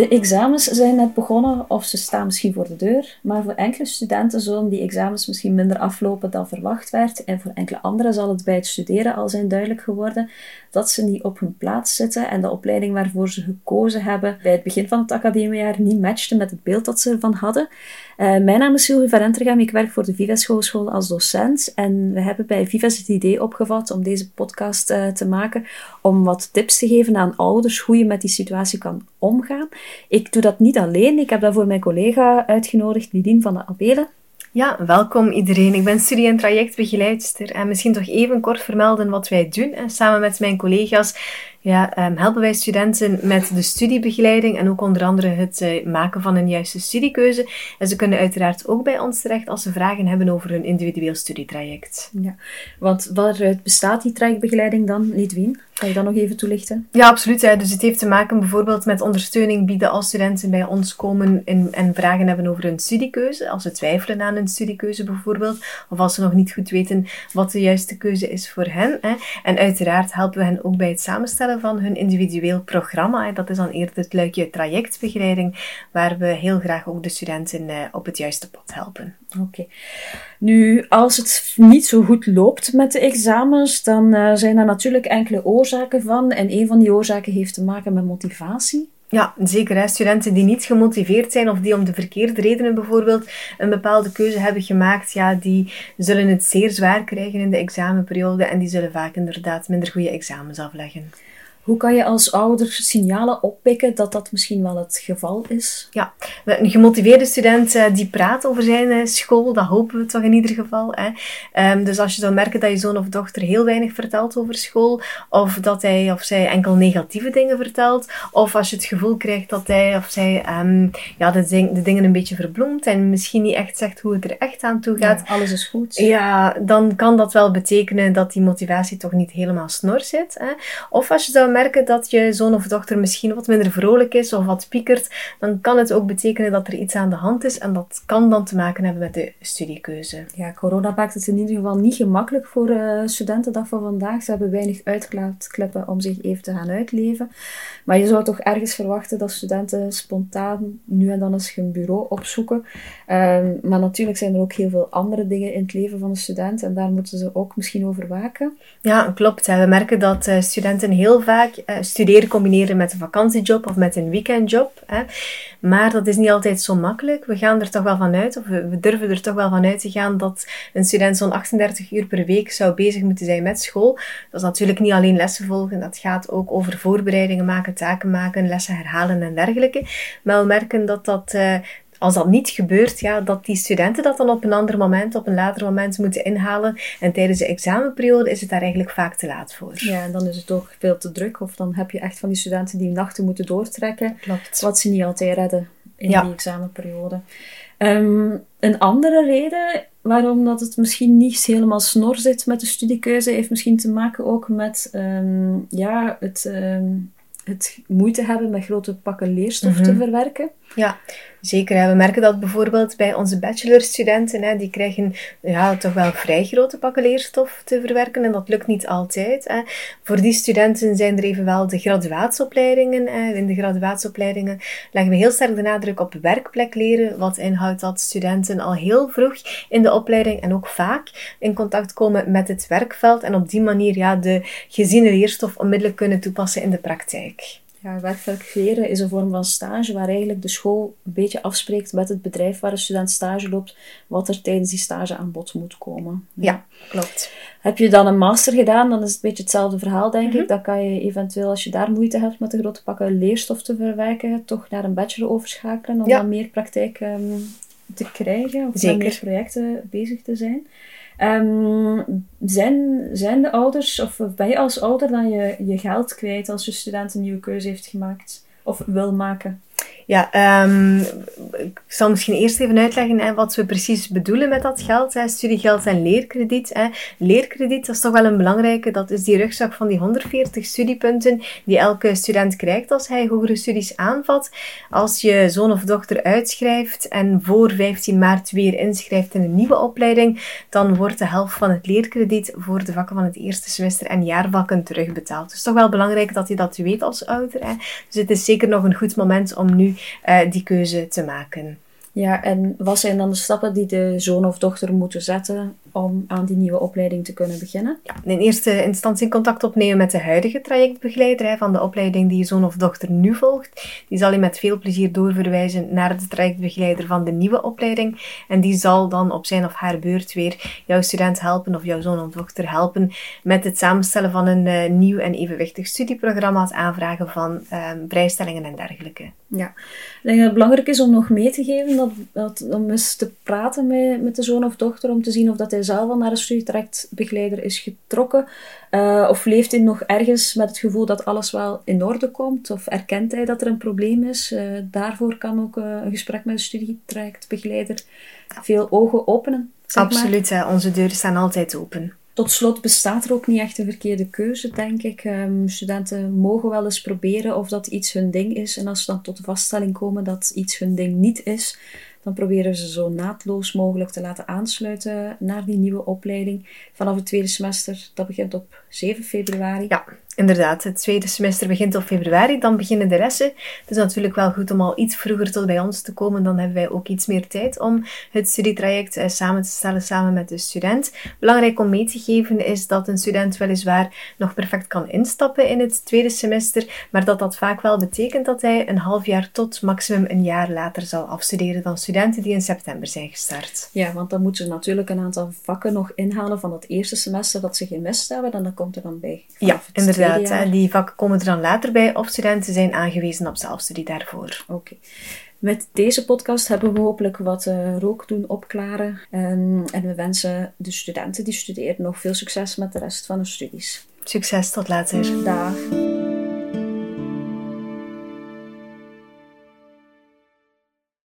De examens zijn net begonnen of ze staan misschien voor de deur, maar voor enkele studenten zullen die examens misschien minder aflopen dan verwacht werd en voor enkele anderen zal het bij het studeren al zijn duidelijk geworden dat ze niet op hun plaats zitten en de opleiding waarvoor ze gekozen hebben bij het begin van het academiejaar niet matchte met het beeld dat ze ervan hadden. Uh, mijn naam is Sylvie van Entergam, ik werk voor de Vives Hogeschool als docent en we hebben bij Vives het idee opgevat om deze podcast uh, te maken om wat tips te geven aan ouders hoe je met die situatie kan omgaan. Ik doe dat niet alleen, ik heb daarvoor mijn collega uitgenodigd, Lidien van de Abelen. Ja, welkom iedereen. Ik ben studie- en trajectbegeleidster en misschien toch even kort vermelden wat wij doen. En samen met mijn collega's ja, um, helpen wij studenten met de studiebegeleiding en ook onder andere het uh, maken van een juiste studiekeuze. En ze kunnen uiteraard ook bij ons terecht als ze vragen hebben over hun individueel studietraject. Ja, want waaruit bestaat die trajectbegeleiding dan, Lidwien? Kan je dat nog even toelichten? Ja, absoluut. Hè. Dus het heeft te maken bijvoorbeeld met ondersteuning bieden als studenten bij ons komen en, en vragen hebben over hun studiekeuze. Als ze twijfelen aan hun studiekeuze bijvoorbeeld. Of als ze nog niet goed weten wat de juiste keuze is voor hen. Hè. En uiteraard helpen we hen ook bij het samenstellen van hun individueel programma. Dat is dan eerder het luikje trajectbegeleiding, waar we heel graag ook de studenten eh, op het juiste pad helpen. Oké. Nu, als het niet zo goed loopt met de examens, dan uh, zijn er natuurlijk enkele oorzaken van. En een van die oorzaken heeft te maken met motivatie. Ja, zeker. Hè. Studenten die niet gemotiveerd zijn of die om de verkeerde redenen bijvoorbeeld een bepaalde keuze hebben gemaakt, ja, die zullen het zeer zwaar krijgen in de examenperiode en die zullen vaak inderdaad minder goede examens afleggen. Hoe kan je als ouder signalen oppikken dat dat misschien wel het geval is? Ja, een gemotiveerde student uh, die praat over zijn uh, school, dat hopen we toch in ieder geval. Hè. Um, dus als je zou merken dat je zoon of dochter heel weinig vertelt over school, of dat hij of zij enkel negatieve dingen vertelt, of als je het gevoel krijgt dat hij of zij um, ja, de, ding, de, dingen een beetje verbloemt en misschien niet echt zegt hoe het er echt aan toe gaat. Ja, alles is goed. Ja, dan kan dat wel betekenen dat die motivatie toch niet helemaal snor zit. Hè. Of als je zou merken dat je zoon of dochter misschien wat minder vrolijk is of wat piekert, dan kan het ook betekenen dat er iets aan de hand is en dat kan dan te maken hebben met de studiekeuze. Ja, corona maakt het in ieder geval niet gemakkelijk voor uh, studenten dat van vandaag. Ze hebben weinig uitklaatkleppen om zich even te gaan uitleven. Maar je zou toch ergens verwachten dat studenten spontaan nu en dan eens hun bureau opzoeken. Um, maar natuurlijk zijn er ook heel veel andere dingen in het leven van een student en daar moeten ze ook misschien over waken. Ja, klopt. We merken dat uh, studenten heel vaak uh, studeren combineren met een vakantiejob of met een weekendjob. Hè. Maar dat is niet altijd zo makkelijk. We gaan er toch wel van uit, of we, durven er toch wel van uit te gaan dat een student zo'n 38 uur per week zou bezig moeten zijn met school. Dat is natuurlijk niet alleen lessen volgen, dat gaat ook over voorbereidingen maken, taken maken, lessen herhalen en dergelijke. Maar we merken dat dat uh, als dat niet gebeurt, ja, dat die studenten dat dan op een ander moment, op een later moment moeten inhalen. En tijdens de examenperiode is het daar eigenlijk vaak te laat voor. Ja, en dan is het ook veel te druk. Of dan heb je echt van die studenten die nachten moeten doortrekken. Klopt. Wat ze niet altijd redden in ja. die examenperiode. Um, een andere reden waarom dat het misschien niet helemaal snor zit met de studiekeuze, heeft misschien te maken ook met um, ja, het, um, het moeite hebben met grote pakken leerstof mm -hmm. te verwerken. Ja, zeker. We merken dat bijvoorbeeld bij onze bachelorstudenten, hè, die krijgen ja, toch wel vrij grote pakken leerstof te verwerken en dat lukt niet altijd. Hè. Voor die studenten zijn er evenwel de graduatieopleidingen. Hè. In de graduatieopleidingen leggen we heel sterk de nadruk op werkplek leren, wat inhoudt dat studenten al heel vroeg in de opleiding en ook vaak in contact komen met het werkveld en op die manier ja, de geziene leerstof onmiddellijk kunnen toepassen in de praktijk. Ja, leren is een vorm van stage waar eigenlijk de school een beetje afspreekt met het bedrijf waar een student stage loopt, wat er tijdens die stage aan bod moet komen. Ja, ja klopt. Heb je dan een master gedaan, dan is het een beetje hetzelfde verhaal, denk mm -hmm. ik. Dan kan je eventueel, als je daar moeite hebt met de grote pakken leerstof te verwerken, toch naar een bachelor overschakelen om ja. dan meer praktijk um, te krijgen of met meer projecten bezig te zijn. Um, zijn, zijn de ouders, of ben je als ouder dan je, je geld kwijt als je student een nieuwe keuze heeft gemaakt of wil maken? Ja, ehm, ik zal misschien eerst even uitleggen hè, wat we precies bedoelen met dat geld. Hè, studiegeld en leerkrediet. Hè. Leerkrediet, dat is toch wel een belangrijke. Dat is die rugzak van die 140 studiepunten die elke student krijgt als hij hogere studies aanvat. Als je zoon of dochter uitschrijft en voor 15 maart weer inschrijft in een nieuwe opleiding, dan wordt de helft van het leerkrediet voor de vakken van het eerste semester en jaarvakken terugbetaald. Is toch wel belangrijk dat je dat weet als ouder. Hè. Dus het is zeker nog een goed moment om nu uh, die keuze te maken. Ja, en wat zijn dan de stappen die de zoon of dochter moeten zetten om aan die nieuwe opleiding te kunnen beginnen? Ja, in eerste instantie contact opnemen met de huidige trajectbegeleider van de opleiding die je zoon of dochter nu volgt. Die zal je met veel plezier doorverwijzen naar de trajectbegeleider van de nieuwe opleiding. En die zal dan op zijn of haar beurt weer jouw student helpen of jouw zoon of dochter helpen met het samenstellen van een uh, nieuw en evenwichtig studieprogramma, het aanvragen van uh, vrijstellingen en dergelijke. Ja, ik denk dat het belangrijk is om nog mee te geven dat, dat, om eens te praten met, met de zoon of dochter om te zien of dat hij zelf al naar een studietrajectbegeleider is getrokken? Uh, of leeft hij nog ergens met het gevoel dat alles wel in orde komt? Of erkent hij dat er een probleem is? Uh, daarvoor kan ook een gesprek met een studietrajectbegeleider veel ogen openen. Absoluut, hè. onze deuren staan altijd open. Tot slot bestaat er ook niet echt een verkeerde keuze, denk ik. Um, studenten mogen wel eens proberen of dat iets hun ding is. En als ze dan tot de vaststelling komen dat iets hun ding niet is, dan proberen we ze zo naadloos mogelijk te laten aansluiten naar die nieuwe opleiding vanaf het tweede semester. Dat begint op 7 februari. Ja, inderdaad. Het tweede semester begint op februari, dan beginnen de lessen. Het is natuurlijk wel goed om al iets vroeger tot bij ons te komen. Dan hebben wij ook iets meer tijd om het studietraject eh, samen te stellen samen met de student. Belangrijk om mee te geven is dat een student weliswaar nog perfect kan instappen in het tweede semester, maar dat dat vaak wel betekent dat hij een half jaar tot maximum een jaar later zal afstuderen dan studenten die in september zijn gestart. Ja, want dan moeten ze natuurlijk een aantal vakken nog inhalen van het eerste semester dat ze gemist hebben. En dan komt er dan bij. Ja, inderdaad. Die vakken komen er dan later bij of studenten zijn aangewezen op zelfstudie daarvoor. Oké. Met deze podcast hebben we hopelijk wat uh, rook doen opklaren. En, en we wensen de studenten die studeren nog veel succes met de rest van hun studies. Succes, tot later. Dag.